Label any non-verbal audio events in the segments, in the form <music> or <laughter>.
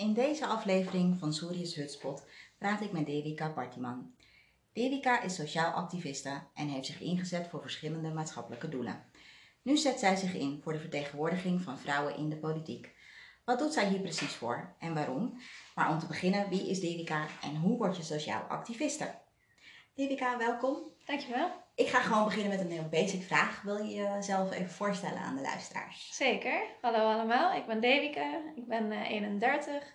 In deze aflevering van Surius Hutspot praat ik met Devika Partiman. Devika is sociaal activiste en heeft zich ingezet voor verschillende maatschappelijke doelen. Nu zet zij zich in voor de vertegenwoordiging van vrouwen in de politiek. Wat doet zij hier precies voor en waarom? Maar om te beginnen, wie is Devika en hoe word je sociaal activiste? Devika, welkom. Dankjewel. Ik ga gewoon beginnen met een heel basic vraag. Wil je jezelf even voorstellen aan de luisteraars? Zeker. Hallo allemaal, ik ben Devika. Ik ben uh, 31.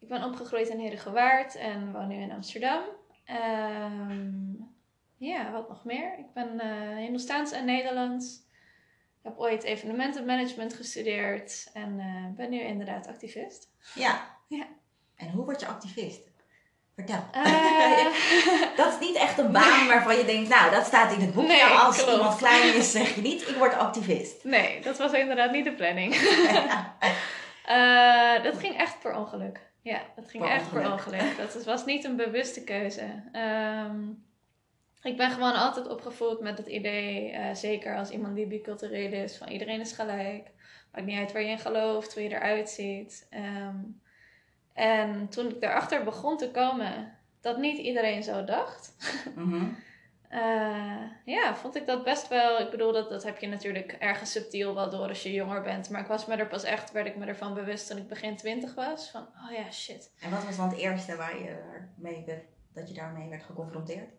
Ik ben opgegroeid in Herengewaard en woon nu in Amsterdam. Um, ja, wat nog meer? Ik ben uh, Hindoestaans en Nederlands. Ik heb ooit evenementenmanagement gestudeerd en uh, ben nu inderdaad activist. Ja. Ja. En hoe word je activist? Vertel. Uh, <laughs> dat is niet echt een baan waarvan je denkt, nou, dat staat in het. Nee, Als klopt. iemand klein is, zeg je niet, ik word activist. Nee, dat was inderdaad niet de planning. <laughs> uh, <laughs> dat ging echt per ongeluk. Ja, dat ging Per echt per ongeluk. ongeluk. Dat was niet een bewuste keuze. Um, ik ben gewoon altijd opgevoed met het idee, uh, zeker als iemand die bicultureel is, van iedereen is gelijk. Maakt niet uit waar je in gelooft, hoe je eruit ziet. Um, en toen ik daarachter begon te komen dat niet iedereen zo dacht, mm -hmm. uh, ja, vond ik dat best wel. Ik bedoel, dat, dat heb je natuurlijk ergens subtiel wel door als je jonger bent. Maar ik was me er pas echt, werd ik me ervan bewust toen ik begin twintig was. Van, oh ja, shit. En wat was dan het eerste waar je mee werd, dat je daarmee werd geconfronteerd?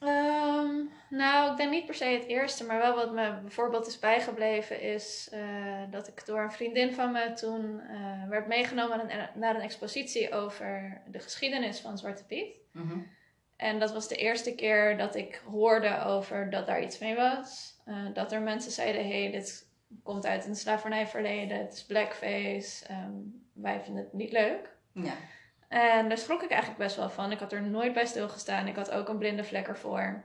Um, nou, ik denk niet per se het eerste, maar wel wat me bijvoorbeeld is bijgebleven is uh, dat ik door een vriendin van me toen uh, werd meegenomen naar een expositie over de geschiedenis van Zwarte Piet. Mm -hmm. En dat was de eerste keer dat ik hoorde over dat daar iets mee was. Uh, dat er mensen zeiden, hé, hey, dit komt uit een slavernijverleden, het is blackface, um, wij vinden het niet leuk. Ja. En daar schrok ik eigenlijk best wel van. Ik had er nooit bij stilgestaan. Ik had ook een blinde vlek ervoor.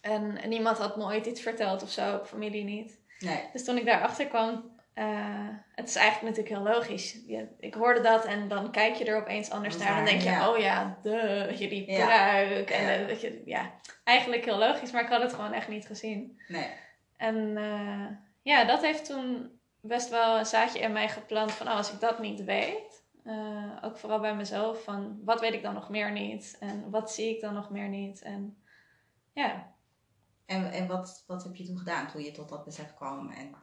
En, en niemand had me ooit iets verteld of zo, familie niet. Nee. Dus toen ik daarachter kwam, uh, het is eigenlijk natuurlijk heel logisch. Je, ik hoorde dat en dan kijk je er opeens anders naar. Dan denk je, ja. oh ja, de, je die Ja. pruik. En Ja. eh, dat je, ja, eigenlijk heel logisch, maar ik had het gewoon echt niet gezien. Nee. En uh, ja, dat heeft toen best wel een zaadje in mij geplant van, oh, als ik dat niet weet, uh, ook vooral bij mezelf, van wat weet ik dan nog meer niet? En wat zie ik dan nog meer niet? En ja, En, en wat, wat heb je toen gedaan toen je tot dat besef kwam? En,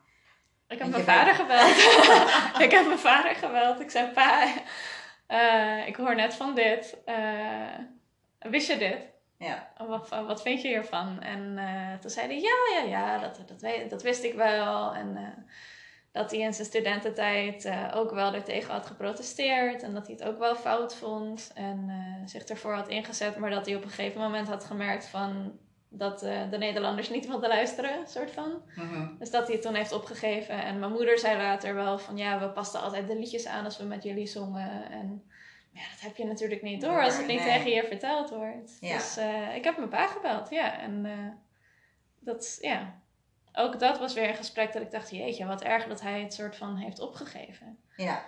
ik heb mijn vader gebeld. <laughs> ik heb mijn vader gebeld. Ik zei, pa, uh, ik hoor net van dit. Uh, wist je dit? ja. Wat, wat vind je hiervan? En toen zei hij, ja, ja, ja, dat, dat, weet, dat wist ik wel. En dat hij in zijn studententijd uh, ook wel er tegen had geprotesteerd. En dat hij het ook wel fout vond. En uh, zich ervoor had ingezet. Maar dat hij op een gegeven moment had gemerkt van... Dat uh, de Nederlanders niet wilden luisteren, soort van. -hmm. Dus dat hij het toen heeft opgegeven. En mijn moeder zei later wel van... Ja, we pasten altijd de liedjes aan als we met jullie zongen. En ja, dat heb je natuurlijk niet door als het niet Nee. tegen je verteld wordt. Ja. Dus ik heb mijn pa gebeld, ja. En dat, ja... Ook dat was weer een gesprek dat ik dacht... Jeetje, wat erg dat hij het soort van heeft opgegeven. Ja.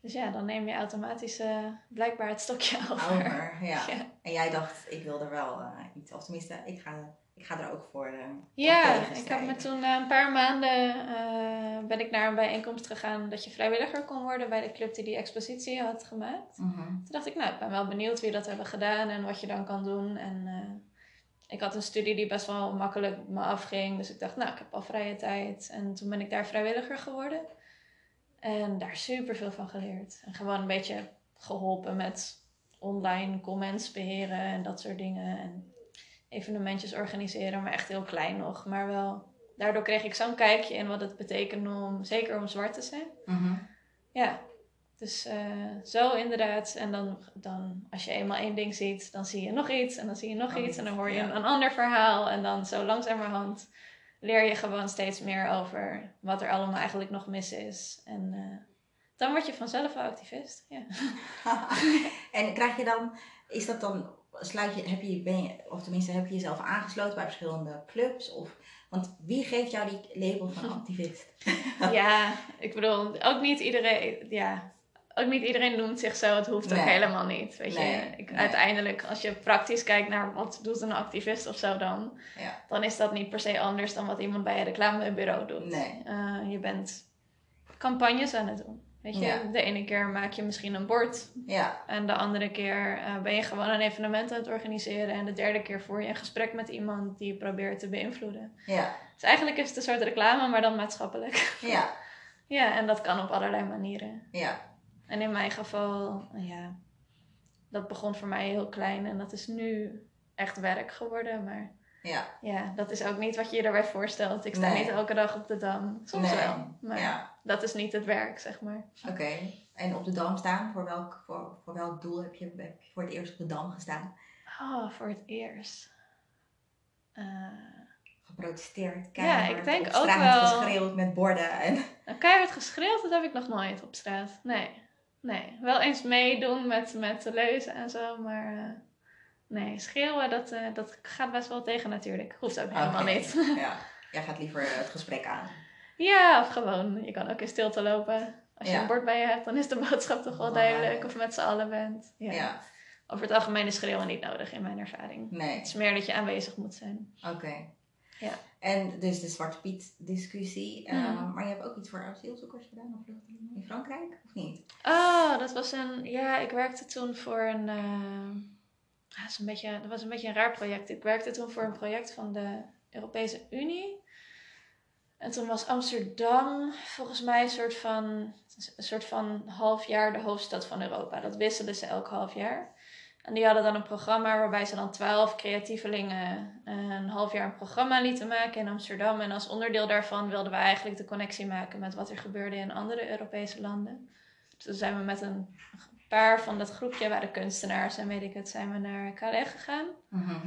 Dus ja, dan neem je automatisch uh, blijkbaar het stokje <laughs> over. Over, ja. Ja. En jij dacht, ik wil er wel uh, iets, of tenminste, ik ga, ik ga er ook voor. Uh, ja, ik heb me toen na een paar maanden ben ik naar een bijeenkomst gegaan dat je vrijwilliger kon worden bij de club die die expositie had gemaakt. Mm -hmm. Toen dacht ik, nou, ik ben wel benieuwd wie dat hebben gedaan en wat je dan kan doen. En ik had een studie die best wel makkelijk me afging, dus ik dacht, nou, ik heb al vrije tijd. En toen ben ik daar vrijwilliger geworden. En daar super veel van geleerd. En gewoon een beetje geholpen met online comments beheren en dat soort dingen. En evenementjes organiseren, maar echt heel klein nog. Maar wel, daardoor kreeg ik zo'n kijkje in wat het betekent om, zeker om zwart te zijn. Mm -hmm. Ja, dus uh, zo inderdaad. En dan, dan, als je eenmaal één ding ziet, dan zie je nog iets. En dan zie je nog Oh, iets. En dan hoor je ja. een, een ander verhaal. En dan zo langzamerhand leer je gewoon steeds meer over wat er allemaal eigenlijk nog mis is. En uh, dan word je vanzelf wel activist. Ja. <laughs> en krijg je dan, is dat dan, sluit je, heb je, ben je, of tenminste heb je jezelf aangesloten bij verschillende clubs? Of, want wie geeft jou die label van <laughs> activist? ja, ik bedoel, ook niet iedereen, ja, ook niet iedereen noemt zich zo. Het hoeft ook Nee. helemaal niet. Weet Nee, je, ik, nee. uiteindelijk, als je praktisch kijkt naar wat doet een activist of zo dan, Ja. dan is dat niet per se anders dan wat iemand bij een reclamebureau doet. Nee. Eh, je bent campagnes aan het doen. Weet je, Ja. de ene keer maak je misschien een bord. Ja, En de andere keer eh, ben je gewoon een evenement aan het organiseren. En de derde keer voer je een gesprek met iemand die je probeert te beïnvloeden. ja, Dus eigenlijk is het een soort reclame, maar dan maatschappelijk. ja, <laughs> ja, en dat kan op allerlei manieren. ja. En in mijn geval, ja, dat begon voor mij heel klein. En dat is nu echt werk geworden. Maar ja. ja, dat is ook niet wat je je erbij voorstelt. Ik sta Nee. niet elke dag op de dam. Soms Nee, wel. Maar Ja, dat is niet het werk, zeg maar. oké. En op de Dam staan, voor welk, voor, voor welk doel heb je, heb je voor het eerst op de Dam gestaan? Oh, voor het eerst. Eh, Geprotesteerd, Ja, keihard, ik denk op ook straat wel- geschreeuwd met borden. En... nou, keihard geschreeuwd, dat heb ik nog nooit op straat. Nee. Nee. Wel eens meedoen met, met lezen en zo, maar... eh, nee, schreeuwen, dat, eh, dat gaat best wel tegen natuurlijk. Hoeft ook helemaal niet. <laughs> Ja, jij gaat liever het gesprek aan. Ja, of gewoon, je kan ook in stilte lopen. Als je Ja. een bord bij je hebt, dan is de <laughs> boodschap toch wel duidelijk. Of met z'n allen bent. Ja. Ja, Over het algemeen is schreeuwen niet nodig in mijn ervaring. nee. Het is meer dat je aanwezig moet zijn. Oké. Ja. En dus de Zwarte Piet discussie. eh, Mhm. Maar je hebt ook iets voor asielzoekers gedaan of vluchtelingen in Frankrijk? Of niet? Oh, dat was een. Ja, ik werkte toen voor een. ja, dat, is een beetje, dat was een beetje een raar project. Ik werkte toen voor een project van de Europese Unie. En toen was Amsterdam volgens mij een soort van, een soort van half jaar de hoofdstad van Europa. Dat wisselden ze elk half jaar. En die hadden dan een programma waarbij ze dan twaalf creatievelingen eh, een half jaar een programma lieten maken in Amsterdam. En als onderdeel daarvan wilden we eigenlijk de connectie maken met wat er gebeurde in andere Europese landen. Dus toen zijn we met een paar van dat groepje, waren kunstenaars en weet ik het, zijn we naar Calais gegaan. Mhm.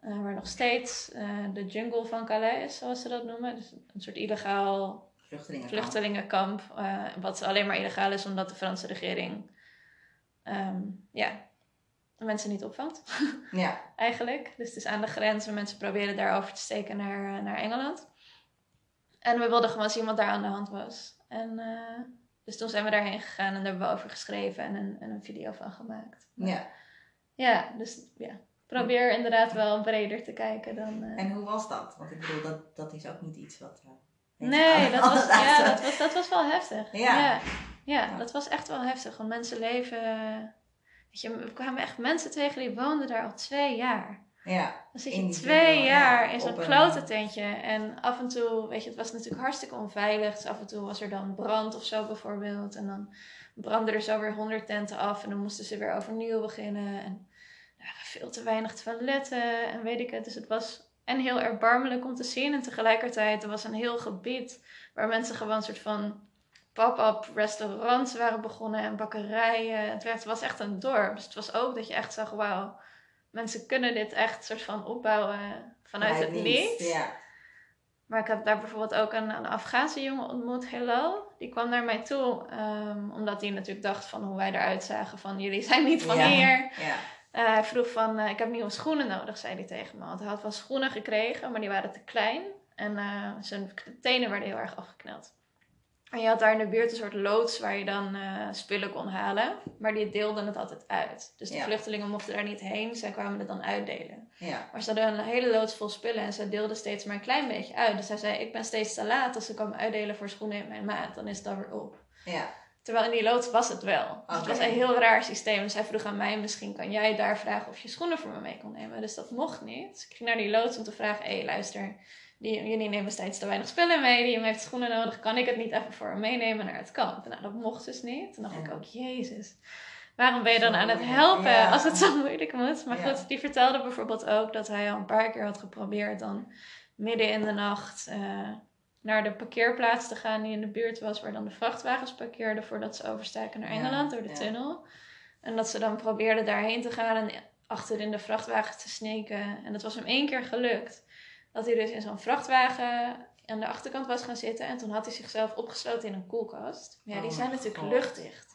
Eh, waar nog steeds eh, de jungle van Calais is, zoals ze dat noemen. Dus een soort illegaal Vluchtelingen. vluchtelingenkamp. eh, wat alleen maar illegaal is omdat de Franse regering ehm, ja, mensen niet opvangt, <laughs> Ja, eigenlijk. Dus het is aan de grens en mensen proberen daar over te steken naar, eh, naar Engeland. En we wilden gewoon zien wat daar aan de hand was. En eh, dus toen zijn we daarheen gegaan en daar hebben we over geschreven en een, en een video van gemaakt. ja. Ja, dus ja. Probeer inderdaad wel breder te kijken dan. eh, En hoe was dat? Want ik bedoel, dat, dat is ook niet iets wat... Nee, dat was, ja, dat, was, dat was wel heftig. Ja, Ja. dat was echt wel heftig. Want mensen leven... Weet je, we kwamen echt mensen tegen die woonden daar al twee jaar. Ja, Dan zit In je twee jaar ja, in zo'n klote tentje. En af en toe, weet je, het was natuurlijk hartstikke onveilig. Dus af en toe was er dan brand of zo bijvoorbeeld. En dan brandden er zo weer honderd tenten af. En dan moesten ze weer overnieuw beginnen. En er waren veel te weinig toiletten en weet ik het. Dus het was en heel erbarmelijk om te zien. En tegelijkertijd, er was een heel gebied waar mensen gewoon een soort van pop-up restaurants waren begonnen en bakkerijen. Het, werd, het was echt een dorp. Dus het was ook dat je echt zag, wauw, mensen kunnen dit echt soort van opbouwen vanuit het niets. Ja. Maar ik heb daar bijvoorbeeld ook een, een Afghaanse jongen ontmoet, Hello. Die kwam naar mij toe, ehm, omdat hij natuurlijk dacht van hoe wij eruit zagen. Van jullie zijn niet van ja. hier. Ja. Eh, hij vroeg van, eh, ik heb nieuwe schoenen nodig, zei hij tegen me. Want hij had wel schoenen gekregen, maar die waren te klein. En eh, zijn tenen werden heel erg afgekneld. En je had daar in de buurt een soort loods waar je dan eh, spullen kon halen. Maar die deelden het altijd uit. Dus de Ja. vluchtelingen mochten daar niet heen, zij kwamen het dan uitdelen. Ja. Maar ze hadden een hele loods vol spullen en ze deelden steeds maar een klein beetje uit. Dus hij zei, ik ben steeds te laat als ze komen uitdelen voor schoenen in mijn maat. Dan is het alweer op. Ja. Terwijl in die loods was het wel. Dus het was een heel raar systeem. Dus hij vroeg aan mij, misschien kan jij daar vragen of je schoenen voor me mee kon nemen. Dus dat mocht niet. Dus ik ging naar die loods om te vragen, hé hey, luister, die, jullie nemen steeds te weinig spullen mee. Die jongen heeft schoenen nodig. Kan ik het niet even voor hem meenemen naar het kamp? Nou, dat mocht dus niet. Toen dacht ik ook, jezus. Waarom ben je dan aan het helpen Ja. als het zo moeilijk moet? Maar Ja. goed, die vertelde bijvoorbeeld ook dat hij al een paar keer had geprobeerd dan midden in de nacht eh, naar de parkeerplaats te gaan die in de buurt was, waar dan de vrachtwagens parkeerden voordat ze overstaken naar Engeland door de tunnel. En dat ze dan probeerden daarheen te gaan en achterin de vrachtwagen te sneken. En dat was hem één keer gelukt. Dat hij dus in zo'n vrachtwagen aan de achterkant was gaan zitten. En toen had hij zichzelf opgesloten in een koelkast. Ja, die Oh zijn natuurlijk God. luchtdicht.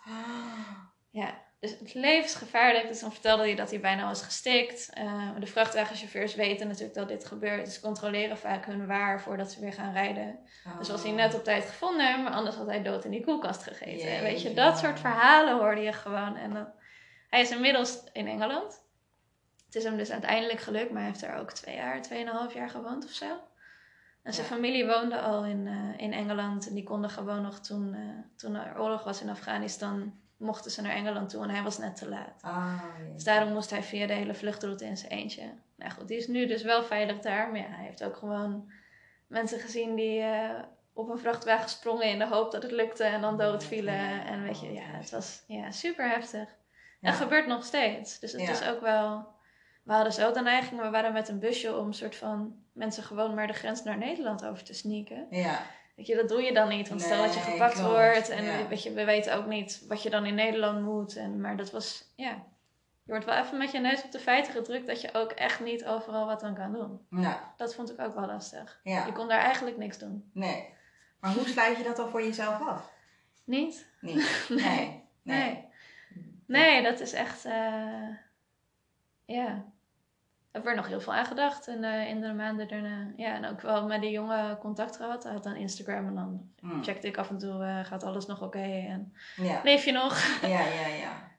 Ja, dus het levensgevaarlijk. Dus dan vertelde hij dat hij bijna was gestikt. Eh, de vrachtwagenchauffeurs weten natuurlijk dat dit gebeurt. Dus controleren vaak hun waar voordat ze weer gaan rijden. Dus was hij net op tijd gevonden, maar anders had hij dood in die koelkast gegeten. En weet je, dat soort verhalen hoorde je gewoon. En dan, hij is inmiddels in Engeland. Het is hem dus uiteindelijk gelukt, maar hij heeft er ook twee jaar, tweeënhalf jaar gewoond of zo. En zijn Ja. familie woonde al in, eh, in Engeland. En die konden gewoon nog toen, eh, toen er oorlog was in Afghanistan, mochten ze naar Engeland toe en hij was net te laat. Ah, ja. Dus daarom moest hij via de hele vluchtroute in zijn eentje. Nou goed, die is nu dus wel veilig daar. Maar ja, hij heeft ook gewoon mensen gezien die eh, op een vrachtwagen sprongen in de hoop dat het lukte en dan doodvielen. En weet je, ja, het was ja, super heftig. Ja. En gebeurt nog steeds. Dus het is ook wel... We hadden zo de neiging, we waren met een busje om soort van mensen gewoon maar de grens naar Nederland over te sneaken. Ja, Weet je, dat doe je dan niet. Want stel dat je Nee, gepakt klopt, wordt en ja. weet je, we weten ook niet wat je dan in Nederland moet. En, maar dat was, ja, je wordt wel even met je neus op de feiten gedrukt dat je ook echt niet overal wat aan kan doen. ja, Dat vond ik ook wel lastig. ja. Je kon daar eigenlijk niks doen. Nee. Maar hoe sluit je dat dan voor jezelf af? Niet? Niet. <laughs> Nee. Nee. Nee, dat is echt, eh, ja. Heb er nog heel veel aan gedacht in, de- in de maanden daarna. Ja, en ook wel met die jongen contact gehad. Hij had dan Instagram en dan Hm. checkte ik af en toe, eh, gaat alles nog oké? En Ja. leef je nog? ja, ja, ja. <laughs>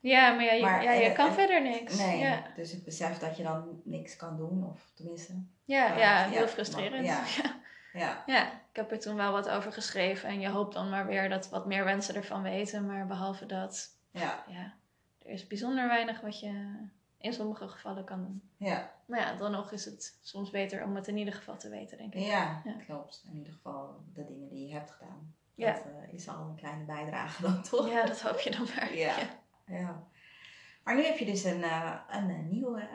Ja, maar ja, je, Maar, ja, je eh, kan eh, verder niks. Nee, Ja, dus het besef dat je dan niks kan doen, of tenminste. ja, Ja, ja, heel frustrerend. ja. <laughs> Ja. Ja, Ja. ik heb er toen wel wat over geschreven. En je hoopt dan maar weer dat wat meer mensen ervan weten. Maar behalve dat, ja, ja, er is bijzonder weinig wat je in sommige gevallen kan doen. ja. Maar ja, dan nog is het soms beter om het in ieder geval te weten, denk ik. Ja, Ja. klopt. In ieder geval de dingen die je hebt gedaan. Ja. Dat eh, is al een kleine bijdrage dan <laughs> toch? Ja, dat hoop je dan maar. Ja. ja. Maar nu heb je dus een, eh, een, eh, nieuwe,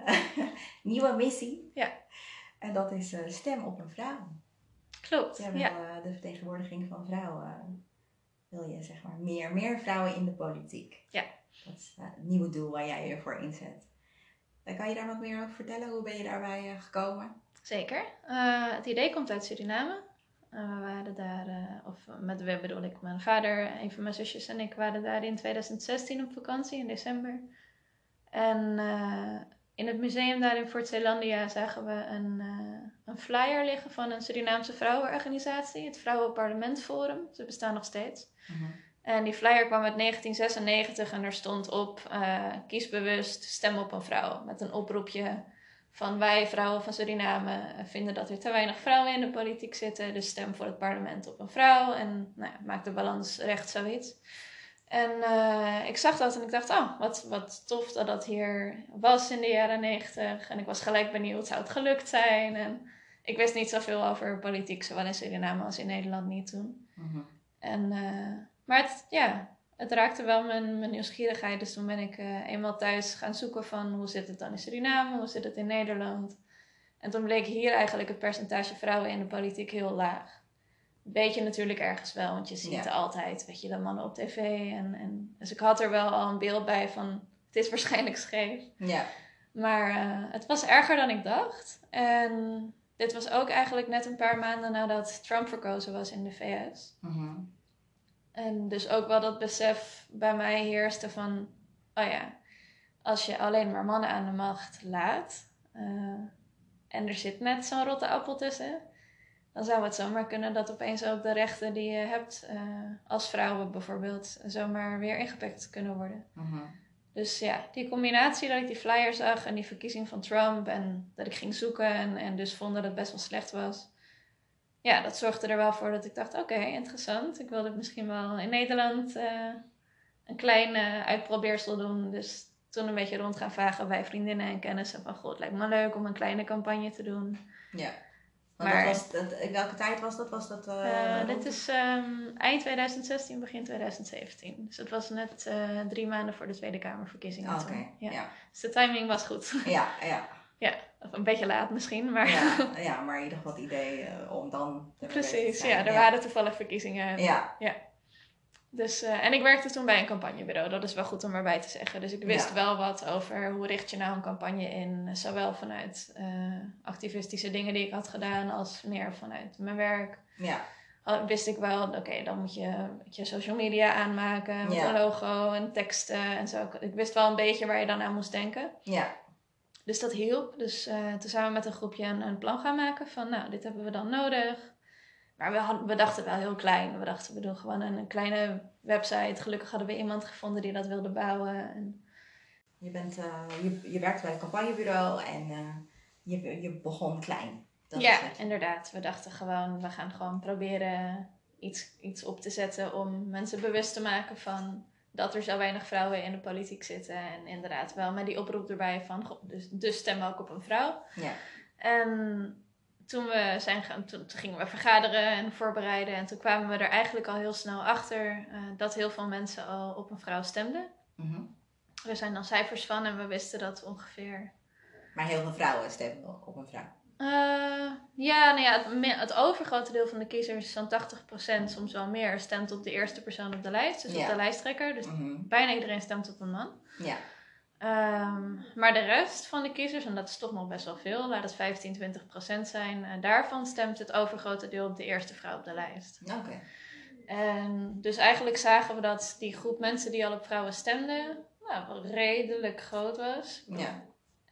<laughs> nieuwe missie. Ja. En dat is stem op een vrouw. Klopt, Jij ja. de vertegenwoordiging van vrouwen. Wil je zeg maar meer, meer vrouwen in de politiek? Ja. Dat is het nieuwe doel waar jij je voor inzet. Kan je daar wat meer over vertellen? Hoe ben je daarbij eh, gekomen? Zeker. Eh, het idee komt uit Suriname. Eh, we waren daar, of met we bedoel ik, mijn vader, een van mijn zusjes en ik waren daar in 2016 op vakantie in december. En in het museum daar in Fort Zeelandia zagen we een, een flyer liggen van een Surinaamse vrouwenorganisatie, het Vrouwenparlement Forum. Ze bestaan nog steeds. En die flyer kwam uit 1996 en er stond op: eh, kies bewust, stem op een vrouw. Met een oproepje van wij, vrouwen van Suriname, eh, vinden dat er te weinig vrouwen in de politiek zitten. Dus stem voor het parlement op een vrouw. En nou ja, maak de balans recht, zoiets. En eh, ik zag dat en ik dacht: oh, wat, wat tof dat dat hier was in de jaren 90. En ik was gelijk benieuwd: zou het gelukt zijn? En ik wist niet zoveel over politiek, zowel in Suriname als in Nederland niet toen. Mhm. En, maar het, ja, het raakte wel mijn, mijn nieuwsgierigheid. Dus toen ben ik eh, eenmaal thuis gaan zoeken van hoe zit het dan in Suriname, hoe zit het in Nederland. En toen bleek hier eigenlijk het percentage vrouwen in de politiek heel laag. Weet je natuurlijk ergens wel, want je ziet Ja. altijd, weet je, de mannen op tv. En, en, dus ik had er wel al een beeld bij van, het is waarschijnlijk scheef. Ja. Maar eh, het was erger dan ik dacht. En dit was ook eigenlijk net een paar maanden nadat Trump verkozen was in de VS. Mhm. En dus ook wel dat besef bij mij heerste van, oh ja, als je alleen maar mannen aan de macht laat eh, en er zit net zo'n rotte appel tussen, dan zou het zomaar kunnen dat opeens ook de rechten die je hebt eh, als vrouwen bijvoorbeeld zomaar weer ingepikt kunnen worden. Mhm. Dus ja, die combinatie dat ik die flyer zag en die verkiezing van Trump en dat ik ging zoeken en, en dus vond dat het best wel slecht was. Ja, dat zorgde er wel voor dat ik dacht, oké, interessant. Ik wilde misschien wel in Nederland eh, een klein eh, uitprobeersel doen. Dus toen een beetje rond gaan vragen bij vriendinnen en kennissen van, het lijkt me leuk om een kleine campagne te doen. Ja. Maar- dat was, dat, in welke tijd was dat? Was dat Eh, dit is ehm, eind 2016, begin 2017. Dus het was net drie maanden voor de Tweede Kamerverkiezingen. Ah, Oké. Ja, Dus de timing was goed. ja, ja. <laughs> Of een beetje laat misschien, maar Ja, <laughs> maar in ieder geval het idee eh, om dan... precies. Ja, er waren toevallig verkiezingen. Ja, Dus, eh, en ik werkte toen bij een campagnebureau, dat is wel goed om erbij te zeggen. Dus ik wist Ja. wel wat over hoe richt je nou een campagne in. Zowel vanuit eh, activistische dingen die ik had gedaan, als meer vanuit mijn werk. ja, Al wist ik wel, oké, dan moet je je social media aanmaken met Ja. een logo en teksten en zo. Ik wist wel een beetje waar je dan aan moest denken. ja. Dus dat hielp. Dus eh, toen zijn we met een groepje een, een plan gaan maken van, nou, dit hebben we dan nodig. Maar we, dachten wel heel klein. We dachten, we doen gewoon een, een kleine website. Gelukkig hadden we iemand gevonden die dat wilde bouwen. En, Je, bent, eh, je, je werkt bij een campagnebureau en eh, je, je begon klein. Dat ja, het. inderdaad. We dachten gewoon, we gaan gewoon proberen iets, iets op te zetten om mensen bewust te maken van dat er zo weinig vrouwen in de politiek zitten. En inderdaad wel met die oproep erbij van, dus, dus stem ook op een vrouw. Ja. En toen, we zijn gaan, toen, toen gingen we vergaderen en voorbereiden. En toen kwamen we er eigenlijk al heel snel achter eh, dat heel veel mensen al op een vrouw stemden. Mhm. Er zijn dan cijfers van en we wisten dat ongeveer Maar heel veel vrouwen stemmen op een vrouw. Eh, ja, nou ja, het, het overgrote deel van de kiezers, zo'n 80%, soms wel meer, stemt op de eerste persoon op de lijst. Dus Ja. op de lijsttrekker. Dus Mhm. bijna iedereen stemt op een man. Ja. Ehm, maar de rest van de kiezers, en dat is toch nog best wel veel, laat het 15, 20% zijn, eh, daarvan stemt het overgrote deel op de eerste vrouw op de lijst. Oké. En dus eigenlijk zagen we dat die groep mensen die al op vrouwen stemden, nou, wel redelijk groot was. Ja.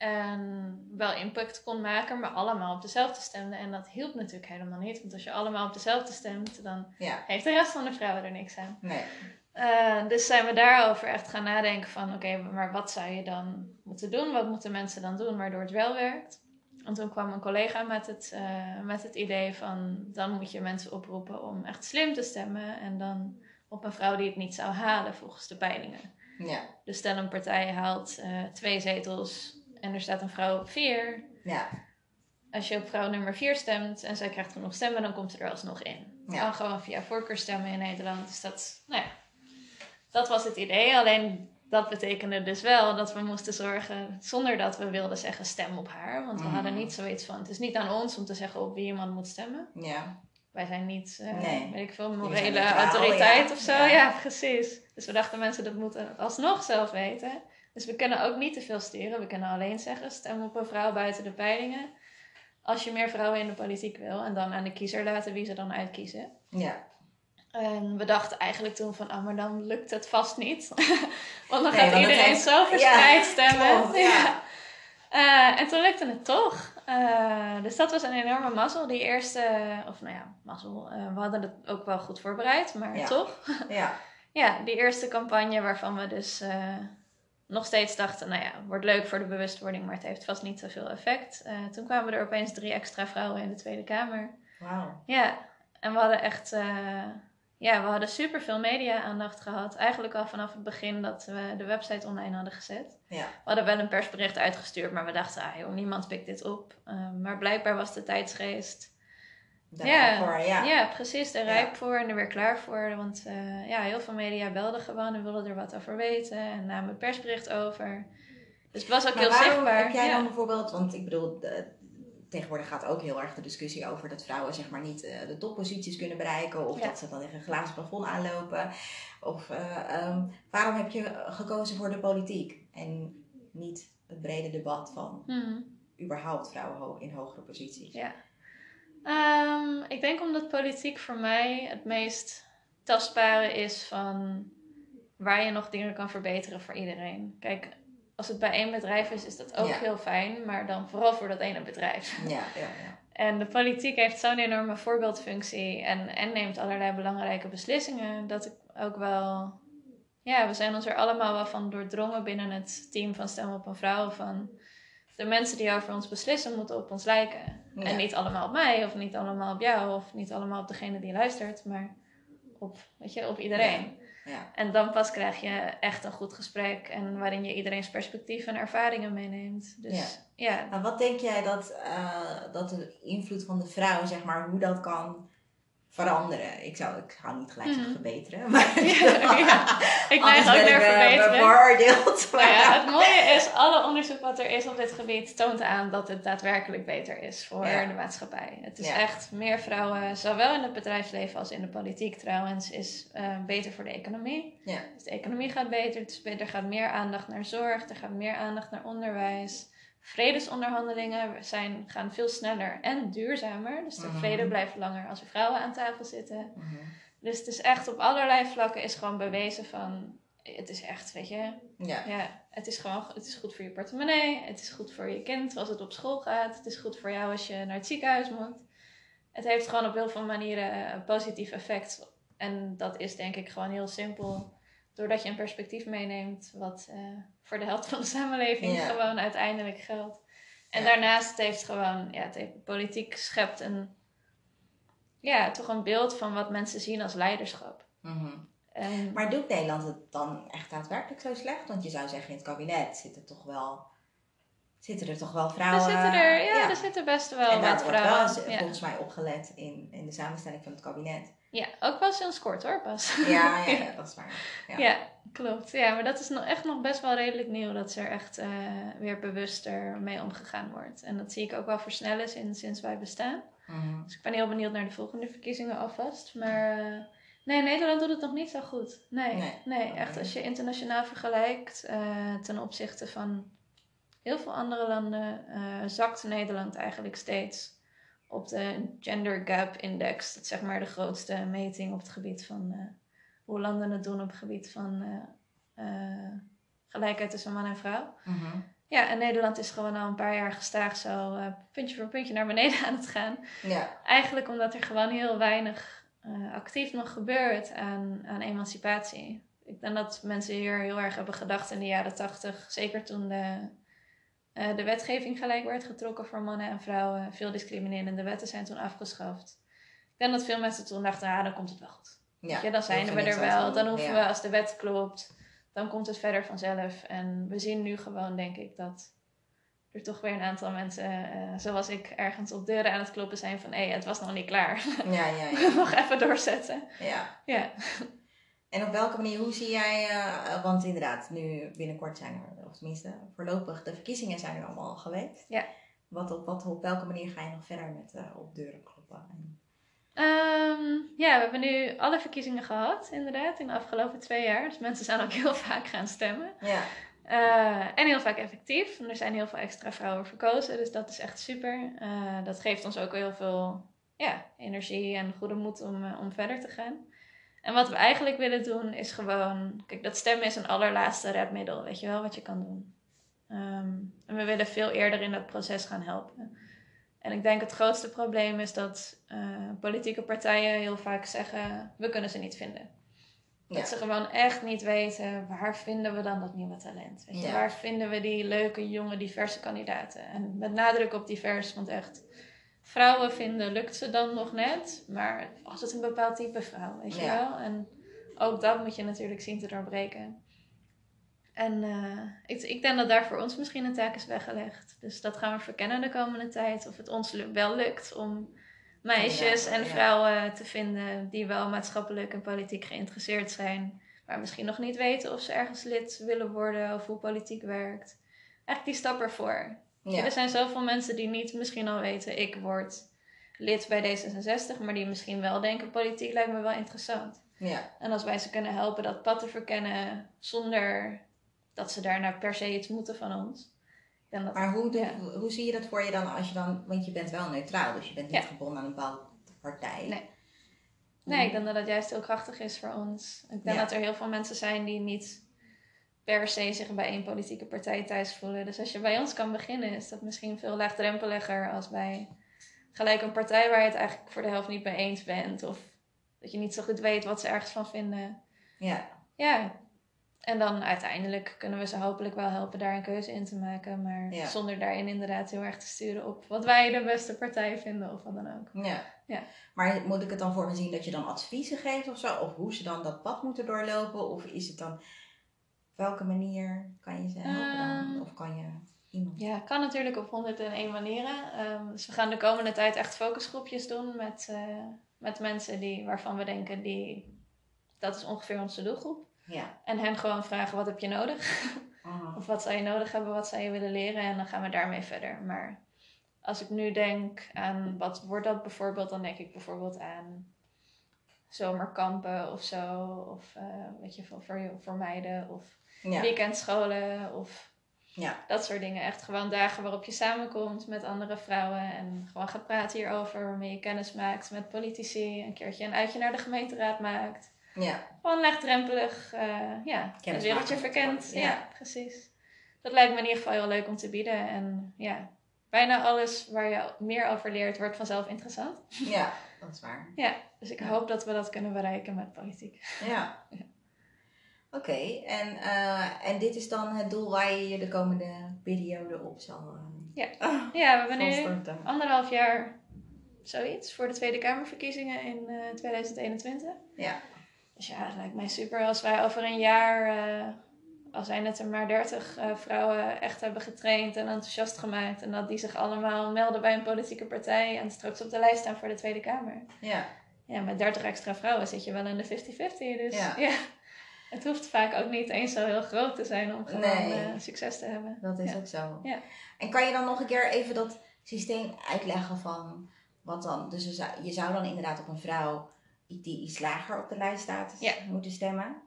En wel impact kon maken, maar allemaal op dezelfde stemden. En dat hielp natuurlijk helemaal niet. Want als je allemaal op dezelfde stemt, dan Ja. heeft de rest van de vrouwen er niks aan. Nee. Eh, dus zijn we daarover echt gaan nadenken van... Oké, maar wat zou je dan moeten doen? Wat moeten mensen dan doen waardoor het wel werkt? En toen kwam een collega met het, eh, met het idee van... Dan moet je mensen oproepen om echt slim te stemmen. En dan op een vrouw die het niet zou halen volgens de peilingen. Ja. Dus stel een partij haalt eh, twee zetels en er staat een vrouw op vier. Ja. Als je op vrouw nummer vier stemt en zij krijgt genoeg stemmen, dan komt ze er alsnog in. Ja. Kan gewoon via voorkeurstemmen in Nederland. Dus dat, nou ja, dat was het idee. Alleen dat betekende dus wel dat we moesten zorgen, zonder dat we wilden zeggen stem op haar. Want we Mhm. hadden niet zoiets van, het is niet aan ons om te zeggen op wie iemand moet stemmen. Ja. Wij zijn niet, Nee. weet ik veel, morele autoriteit ja. of zo. Ja. Ja. precies. Dus we dachten mensen dat moeten alsnog zelf weten. Dus we kunnen ook niet te veel sturen. We kunnen alleen zeggen stem op een vrouw buiten de peilingen. Als je meer vrouwen in de politiek wil. En dan aan de kiezer laten wie ze dan uitkiezen. Ja. En we dachten eigenlijk toen van, ah, maar dan lukt het vast niet. <laughs> Want dan Nee, gaat want iedereen heeft- zo verspreid Ja, stemmen. klopt, ja. Eh, en toen lukte het toch. Eh, dus dat was een enorme mazzel. Die eerste, of nou ja, mazzel. eh, we hadden het ook wel goed voorbereid, maar Ja. toch. Ja. <laughs> Ja, die eerste campagne waarvan we dus nog steeds dachten, nou ja, wordt leuk voor de bewustwording, maar het heeft vast niet zoveel effect. Eh, toen kwamen er opeens drie extra vrouwen in de Tweede Kamer. Wauw. Ja, en we hadden echt, eh, ja, we hadden superveel media-aandacht gehad. Eigenlijk al vanaf het begin dat we de website online hadden gezet. Ja. We hadden wel een persbericht uitgestuurd, maar we dachten, ah joh, niemand pikt dit op. Eh, maar blijkbaar was de tijdsgeest Ja. ja, precies. Er Ja. rijp voor en er weer klaar voor. Want eh, ja, heel veel media belden gewoon en wilden er wat over weten. En namen persbericht over. Dus het was ook Maar heel waarom zichtbaar. heb jij dan bijvoorbeeld, want ik bedoel, de- tegenwoordig gaat ook heel erg de discussie over dat vrouwen zeg maar niet eh, de topposities kunnen bereiken of dat ze dan tegen een glazen plafond aanlopen. Of eh, ehm, waarom heb je gekozen voor de politiek en niet het brede debat van Mhm. überhaupt vrouwen in hogere posities? Ja. Ehm, ik denk omdat politiek voor mij het meest tastbare is van waar je nog dingen kan verbeteren voor iedereen. Kijk, als het bij één bedrijf is, is dat ook Ja. heel fijn, maar dan vooral voor dat ene bedrijf. Ja, ja, ja. <laughs> En de politiek heeft zo'n enorme voorbeeldfunctie en, en neemt allerlei belangrijke beslissingen. Dat ik ook wel. Ja, we zijn ons er allemaal wel van doordrongen binnen het team van Stem op een Vrouw. Van de mensen die over ons beslissen moeten op ons lijken. Ja. En niet allemaal op mij, of niet allemaal op jou, of niet allemaal op degene die luistert, maar op, weet je, op iedereen. Ja. En dan pas krijg je echt een goed gesprek en waarin je iedereen's perspectief en ervaringen meeneemt. Dus ja, Nou, wat denk jij dat, eh, dat de invloed van de vrouw, zeg maar, hoe dat kan veranderen? Ik zou, ik ga niet gelijk Mhm. verbeteren, maar <laughs> Ja, <laughs> ja. ik neig ook naar eh, verbeteren. bevooroordeeld. <laughs> Nou ja, het mooie is, alle onderzoek wat er is op dit gebied toont aan dat het daadwerkelijk beter is voor Ja. de maatschappij. Het is echt meer vrouwen, zowel in het bedrijfsleven als in de politiek trouwens, is eh, beter voor de economie. Ja. Dus de economie gaat beter, beter, er gaat meer aandacht naar zorg, er gaat meer aandacht naar onderwijs. Vredesonderhandelingen zijn, gaan veel sneller en duurzamer. Dus de Mhm. vrede blijft langer als er vrouwen aan tafel zitten. Mhm. Dus het is echt op allerlei vlakken is gewoon bewezen van... Het is echt, weet je, Ja. ja, het is gewoon het is goed voor je portemonnee. Het is goed voor je kind als het op school gaat. Het is goed voor jou als je naar het ziekenhuis moet. Het heeft gewoon op heel veel manieren een positief effect. En dat is denk ik gewoon heel simpel. Doordat je een perspectief meeneemt wat eh, voor de helft van de samenleving Ja. gewoon uiteindelijk geldt. En Ja. daarnaast heeft gewoon, ja, het heeft, politiek schept een, ja, toch een beeld van wat mensen zien als leiderschap. Mhm. En, Maar doet Nederland het dan echt daadwerkelijk zo slecht? Want je zou zeggen, in het kabinet zitten toch wel... Zitten er toch wel er vrouwen... zitten er, ja, er zitten best wel en wat wordt vrouwen. wel ja. volgens mij opgelet in, in de samenstelling van het kabinet. Ja, ook pas sinds kort hoor, pas. Ja, ja, <laughs> ja, dat is waar. Ja. Ja, klopt. Ja, maar dat is nog echt nog best wel redelijk nieuw dat er echt eh, weer bewuster mee omgegaan wordt. En dat zie ik ook wel versnellen sinds, sinds wij bestaan. Mhm. Dus ik ben heel benieuwd naar de volgende verkiezingen alvast. Maar eh, nee, Nederland doet het nog niet zo goed. Nee, Nee. echt als je internationaal vergelijkt eh, ten opzichte van heel veel andere landen, zakt Nederland eigenlijk steeds op de Gender Gap Index. Dat is zeg maar de grootste meting op het gebied van eh, hoe landen het doen op het gebied van eh, eh, gelijkheid tussen man en vrouw. Mhm. Ja, en Nederland is gewoon al een paar jaar gestaag zo puntje voor puntje naar beneden <laughs> aan het gaan. Ja. Eigenlijk omdat er gewoon heel weinig actief nog gebeurt aan, aan emancipatie. Ik denk dat mensen hier heel erg hebben gedacht in de jaren tachtig, zeker toen de, eh, de wetgeving gelijk werd getrokken voor mannen en vrouwen. Veel discriminerende wetten zijn toen afgeschaft. Ik denk dat veel mensen toen dachten, ah, dan komt het wel goed. ja. Je, dan zijn we er wel. Dan hoeven Ja. we, als de wet klopt, dan komt het verder vanzelf. En we zien nu gewoon, denk ik, dat er toch weer een aantal mensen, eh, zoals ik, ergens op deuren aan het kloppen zijn van hé, het was nog niet klaar. Ja, ja, ja. <laughs> nog even doorzetten. ja. Ja. En op welke manier, hoe zie jij, eh, want inderdaad, nu binnenkort zijn er, of tenminste voorlopig, de verkiezingen zijn er allemaal al geweest. Ja. Wat op, wat, op welke manier ga je nog verder met eh, op deuren kloppen? En- Ehm, ja, we hebben nu alle verkiezingen gehad, inderdaad, in de afgelopen twee jaar. Dus mensen zijn ook <laughs> heel vaak gaan stemmen. Ja, Eh, en heel vaak effectief. En er zijn heel veel extra vrouwen verkozen, dus dat is echt super. Eh, dat geeft ons ook heel veel ja, energie en goede moed om, eh, om verder te gaan. En wat we eigenlijk willen doen is gewoon... Kijk, dat stemmen is een allerlaatste redmiddel, weet je wel, wat je kan doen. Ehm, en we willen veel eerder in dat proces gaan helpen. En ik denk het grootste probleem is dat eh, politieke partijen heel vaak zeggen... we kunnen ze niet vinden. ja. Dat ze gewoon echt niet weten waar vinden we dan dat nieuwe talent. Weet je? Ja. Waar vinden we die leuke, jonge, diverse kandidaten? En met nadruk op divers, want echt vrouwen vinden lukt ze dan nog net. Maar als het een bepaald type vrouw, weet je Ja. wel? En ook dat moet je natuurlijk zien te doorbreken. En eh, ik, ik denk dat daar voor ons misschien een taak is weggelegd. Dus dat gaan we verkennen de komende tijd. Of het ons wel lukt om meisjes en ja. vrouwen te vinden die wel maatschappelijk en politiek geïnteresseerd zijn. Maar misschien nog niet weten of ze ergens lid willen worden of hoe politiek werkt. Eigenlijk die stap ervoor. Ja. Er zijn zoveel mensen die niet misschien al weten, ik word lid bij D66, maar die misschien wel denken, politiek lijkt me wel interessant. ja. En als wij ze kunnen helpen dat pad te verkennen zonder dat ze daarna per se iets moeten van ons. Dat, Maar hoe, Ja. hoe zie je dat voor je dan als je dan, want je bent wel neutraal, dus je bent niet Ja. gebonden aan een bepaalde partij. Nee. nee, ik denk dat dat juist heel krachtig is voor ons. Ik denk dat er heel veel mensen zijn die niet per se zich bij één politieke partij thuis voelen. Dus als je bij ons kan beginnen, is dat misschien veel laagdrempeliger als bij gelijk een partij waar je het eigenlijk voor de helft niet mee eens bent. Of dat je niet zo goed weet wat ze ergens van vinden. Ja, Ja, en dan uiteindelijk kunnen we ze hopelijk wel helpen daar een keuze in te maken. Maar Ja. zonder daarin inderdaad heel erg te sturen op wat wij de beste partij vinden of wat dan ook. ja. Ja. Maar moet ik het dan voor me zien dat je dan adviezen geeft of zo? Of hoe ze dan dat pad moeten doorlopen? Of is het dan, welke manier kan je ze helpen dan? Ehm, Of kan je iemand? Ja, kan natuurlijk op 101 manieren. Ehm, dus we gaan de komende tijd echt focusgroepjes doen met, eh, met mensen die, waarvan we denken, die, dat is ongeveer onze doelgroep. Ja. En hen gewoon vragen, wat heb je nodig? <laughs> Of wat zou je nodig hebben, wat zou je willen leren? En dan gaan we daarmee verder. Maar als ik nu denk aan wat wordt dat bijvoorbeeld, dan denk ik bijvoorbeeld aan zomerkampen of zo. Of eh, weet je, voor, voor, voor meiden. Of Ja. weekendscholen. Of Ja. dat soort dingen. Echt gewoon dagen waarop je samenkomt met andere vrouwen. En gewoon gaat praten hierover. Waarmee je kennis maakt met politici. Een keertje een uitje naar de gemeenteraad maakt. Ja. Gewoon laagdrempelig, eh ja, het wereldje sport, Ja. ja. precies. Dat lijkt me in ieder geval heel leuk om te bieden. En ja, bijna alles waar je meer over leert, wordt vanzelf interessant. ja, dat is waar. Ja, dus ik Ja. hoop dat we dat kunnen bereiken met politiek. Ja. <laughs> Oké, en, eh, en dit is dan het doel waar je je de komende periode op zal uh, Ja. <laughs> ja, we hebben nu anderhalf jaar zoiets voor de Tweede Kamerverkiezingen in 2021. Ja. Dus ja, het lijkt mij super als wij over een jaar al zijn het er maar dertig uh, vrouwen echt hebben getraind en enthousiast gemaakt. En dat die zich allemaal melden bij een politieke partij en straks op de lijst staan voor de Tweede Kamer. Ja. Ja, met 30 extra vrouwen zit je wel in de 50-50. Dus ja. <laughs> het hoeft vaak ook niet eens zo heel groot te zijn om gewoon uh, succes te hebben. Dat is ook zo. Ja. En kan je dan nog een keer even dat systeem uitleggen van wat dan? Dus je zou dan inderdaad op een vrouw die iets lager op de lijst staat moeten stemmen.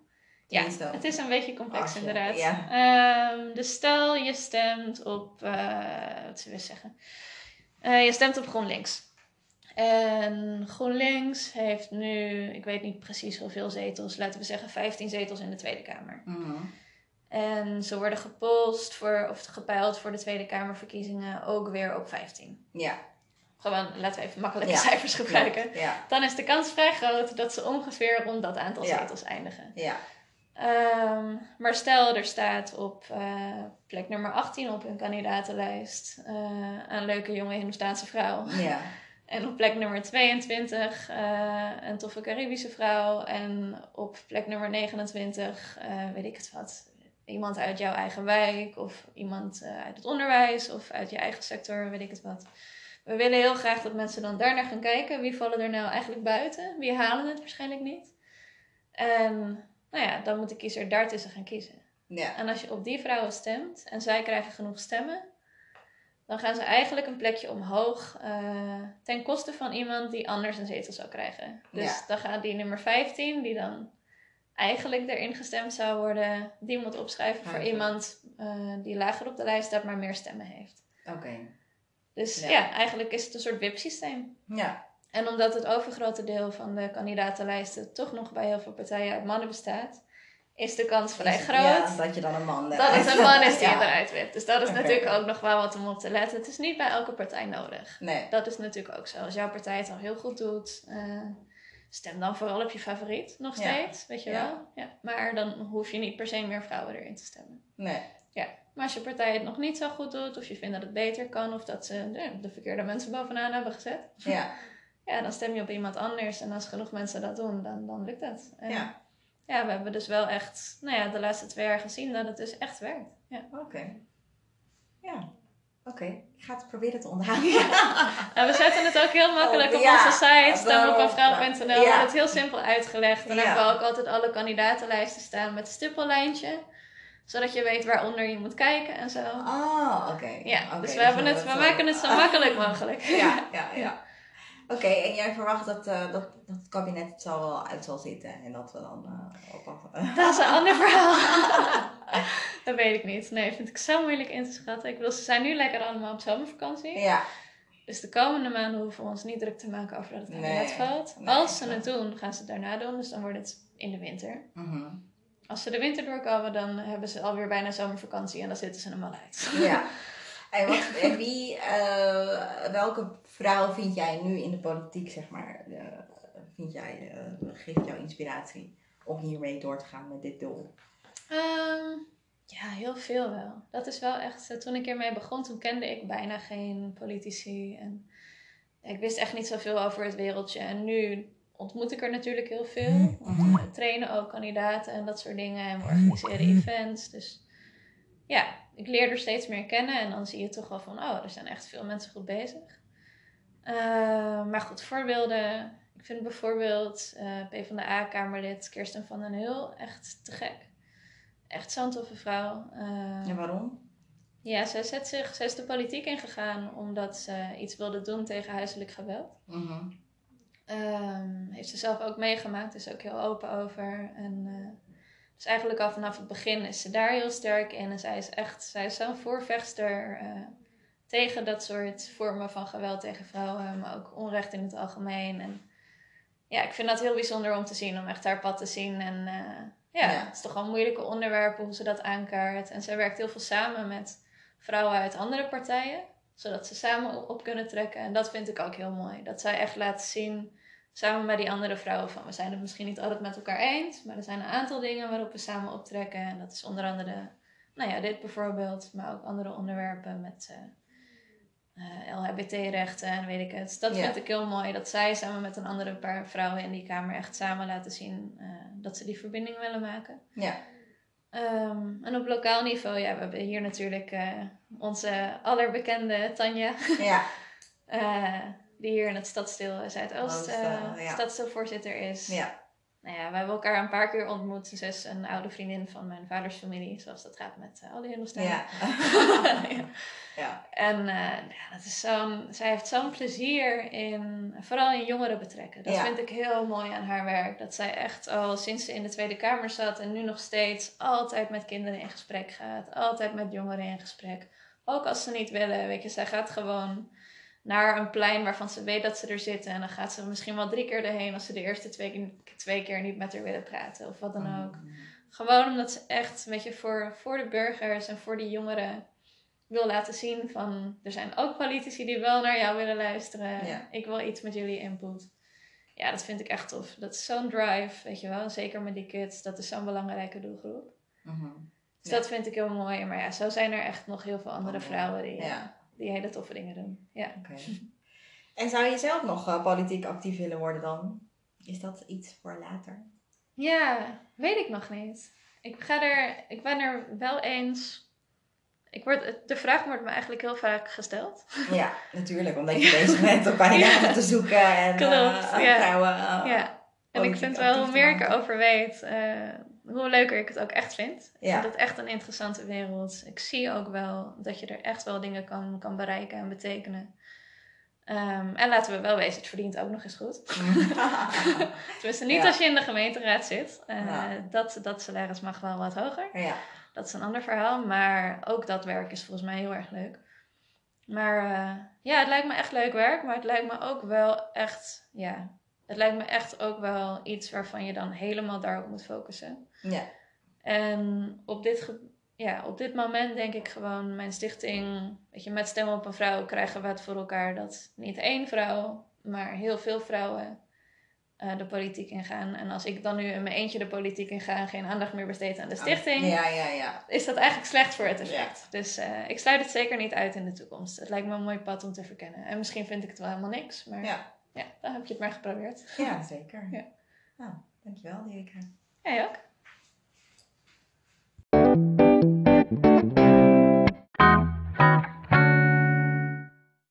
Ja, het is een beetje complex inderdaad. Ja. Um, dus stel je stemt op, uh, wat zullen we zeggen? Uh, je stemt op GroenLinks. En GroenLinks heeft nu, ik weet niet precies hoeveel zetels, laten we zeggen 15 zetels in de Tweede Kamer. Mm En ze worden gepolst voor, of gepeild voor de Tweede Kamerverkiezingen ook weer op 15. Ja. Gewoon, laten we even makkelijke cijfers gebruiken. Ja. Dan is de kans vrij groot dat ze ongeveer rond dat aantal zetels eindigen. Ja. Um, maar stel, er staat op uh, plek nummer 18 op hun kandidatenlijst uh, een leuke jonge Hindoestaanse vrouw. Ja. <laughs> En op plek nummer 22 uh, eh, een toffe Caribische vrouw. En op plek nummer 29, weet ik het wat, iemand uit jouw eigen wijk of iemand uit het onderwijs of uit je eigen sector, weet ik het wat. We willen heel graag dat mensen dan daarnaar gaan kijken. Wie vallen er nou eigenlijk buiten? Wie halen het waarschijnlijk niet? En nou ja, dan moet de kiezer daartussen gaan kiezen. Ja. En als je op die vrouwen stemt en zij krijgen genoeg stemmen, dan gaan ze eigenlijk een plekje omhoog uh, ten koste van iemand die anders een zetel zou krijgen. Dus dan gaat die nummer 15, die dan eigenlijk erin gestemd zou worden, die moet opschrijven voor iemand uh, die lager op de lijst staat, maar meer stemmen heeft. Oké. Dus ja. ja. eigenlijk is het een soort WIP-systeem. Ja. En omdat het overgrote deel van de kandidatenlijsten toch nog bij heel veel partijen uit mannen bestaat, is de kans vrij groot. Ja, dat je dan een man Dat het een man is die <laughs> eruit wipt. Dus dat is natuurlijk ook nog wel wat om op te letten. Het is niet bij elke partij nodig. Nee. Dat is natuurlijk ook zo. Als jouw partij het al heel goed doet, uh, stem dan vooral op je favoriet nog steeds. Weet je wel? Ja. Maar dan hoef je niet per se meer vrouwen erin te stemmen. Nee. Ja. Maar als je partij het nog niet zo goed doet, of je vindt dat het beter kan, of dat ze de, de verkeerde mensen bovenaan hebben gezet. Ja <laughs> ja, dan stem je op iemand anders. En als genoeg mensen dat doen, dan, dan lukt dat. En ja. Ja, we hebben dus wel echt, nou ja, de laatste twee jaar gezien dat het dus echt werkt. Ja. Oké. Ja. Oké, ik ga het proberen te onthouden. we zetten het ook heel makkelijk oh, op onze site, stemopeenvrouw.nl. Ja. We hebben het heel simpel uitgelegd. Dan hebben we ook altijd alle kandidatenlijsten staan met stippellijntje zodat je weet waaronder je moet kijken en zo. Oh, oké. Ja, dus we, hebben het, we maken het zo makkelijk mogelijk. Ja, ja, ja. <laughs> Oké, en jij verwacht dat, uh, dat, dat het kabinet het zal wel uit zal zitten en dat we dan uh, op <laughs> Dat is een ander verhaal. <laughs> dat weet ik niet. Nee, vind ik zo moeilijk in te schatten. Ik wil, ze zijn nu lekker allemaal op zomervakantie. Ja. Dus de komende maanden hoeven we ons niet druk te maken over dat het kabinet nee, valt. Als ze het doen, gaan ze het daarna doen. Dus dan wordt het in de winter. Mm Als ze de winter doorkomen, dan hebben ze alweer bijna zomervakantie en dan zitten ze hem al uit. Ja. <laughs> En, wat, <laughs> en wie, uh, welke vrouw vind jij nu in de politiek, zeg maar, uh, vind jij, uh, geeft jou inspiratie om hiermee door te gaan met dit doel? Um, ja, heel veel wel. Dat is wel echt, toen ik ermee begon, toen kende ik bijna geen politici. En ik wist echt niet zoveel over het wereldje. En nu ontmoet ik er natuurlijk heel veel. Want we trainen ook kandidaten en dat soort dingen. En we organiseren events. Dus ja, ik leer er steeds meer kennen. En dan zie je toch wel van, oh, er zijn echt veel mensen goed bezig. Uh, maar goed, voorbeelden. Ik vind bijvoorbeeld uh, eh, PvdA-kamerlid Kirsten van den Hul echt te gek. Echt zo'n toffe vrouw. Uh, en waarom? Ja, zij, zet zich, zij is de politiek ingegaan omdat ze iets wilde doen tegen huiselijk geweld. Mm heeft ze zelf ook meegemaakt, is ook heel open over. En dus eigenlijk al vanaf het begin is ze daar heel sterk in. En zij is echt, zij is zo'n voorvechter uh, tegen dat soort vormen van geweld tegen vrouwen, maar ook onrecht in het algemeen. En ja, ik vind dat heel bijzonder om te zien, om echt haar pad te zien. En uh, ja, het is toch wel moeilijke onderwerpen hoe ze dat aankaart. En zij werkt heel veel samen met vrouwen uit andere partijen, zodat ze samen op kunnen trekken. En dat vind ik ook heel mooi. Dat zij echt laat zien samen met die andere vrouwen van we zijn het misschien niet altijd met elkaar eens, maar er zijn een aantal dingen waarop we samen optrekken. En dat is onder andere, nou ja, dit bijvoorbeeld, maar ook andere onderwerpen met uh, uh, LHBT-rechten en weet ik het. Dat Ja. vind ik heel mooi, dat zij samen met een andere paar vrouwen in die kamer echt samen laten zien eh, dat ze die verbinding willen maken. Ja. Ehm, en op lokaal niveau, ja, we hebben hier natuurlijk eh, onze allerbekende Tanja. Ja. <laughs> Die hier in het stadsdeel Zuidoost eh eh, ja. stadsdeelvoorzitter is. Ja. Nou ja, we hebben elkaar een paar keer ontmoet. Ze is een oude vriendin van mijn vaders familie, zoals dat gaat met uh, al die. Ja. <laughs> Ja. <laughs> ja. En ja, dat is zo'n, zij heeft zo'n plezier in, vooral in jongeren betrekken. Dat Ja. vind ik heel mooi aan haar werk. Dat zij echt al sinds ze in de Tweede Kamer zat en nu nog steeds altijd met kinderen in gesprek gaat. Altijd met jongeren in gesprek. Ook als ze niet willen, weet je, zij gaat gewoon naar een plein waarvan ze weet dat ze er zitten. En dan gaat ze misschien wel drie keer erheen als ze de eerste twee, keer- twee keer niet met haar willen praten. Of wat dan ook. Gewoon omdat ze echt, weet je, voor, voor de burgers en voor die jongeren wil laten zien van... Er zijn ook politici die wel naar jou willen luisteren. Ja. Ik wil iets met jullie input. Ja, dat vind ik echt tof. Dat is zo'n drive, weet je wel. Zeker met die kids. Dat is zo'n belangrijke doelgroep. Mhm. Dus Ja. dat vind ik heel mooi. Maar ja, zo zijn er echt nog heel veel andere Andere, vrouwen die, ja. Die hele toffe dingen doen. Ja. <laughs> En zou je zelf nog eh, politiek actief willen worden dan? Is dat iets voor later? Ja, weet ik nog niet. Ik, ga er, ik ben er wel eens. Ik word, de vraag wordt me eigenlijk heel vaak gesteld. Ja, <laughs> natuurlijk. Omdat je bezig bent om <laughs> kandidaten te zoeken en Klopt, eh, ja. vrouwen. eh, ja. En ik vind wel, hoe meer ik erover weet, hoe leuker ik het ook echt vind. Ik Ja. vind het echt een interessante wereld. Ik zie ook wel dat je er echt wel dingen kan, kan bereiken en betekenen. Ehm, en laten we wel wezen, het verdient ook nog eens goed. <laughs> Tenminste, niet Ja. als je in de gemeenteraad zit. Eh, Ja. dat, dat salaris mag wel wat hoger. ja. Dat is een ander verhaal. Maar ook dat werk is volgens mij heel erg leuk. Maar eh, ja, het lijkt me echt leuk werk. Maar het lijkt me ook wel echt... Ja, het lijkt me echt ook wel iets waarvan je dan helemaal daarop moet focussen. Ja. En op dit, ge- ja, op dit moment denk ik gewoon... Mijn stichting, weet je, met Stem op een Vrouw krijgen we het voor elkaar... dat niet één vrouw, maar heel veel vrouwen... eh, de politiek ingaan. En als ik dan nu in mijn eentje de politiek inga en geen aandacht meer besteed aan de stichting, Ja, ja, ja. is dat eigenlijk slecht voor het effect. Dus eh, ik sluit het zeker niet uit in de toekomst. Het lijkt me een mooi pad om te verkennen. En misschien vind ik het wel helemaal niks, maar ja, Ja, dan heb je het maar geprobeerd. ja zeker. <laughs> Ja. Nou, dankjewel, Erika. Jij ook? Thank you.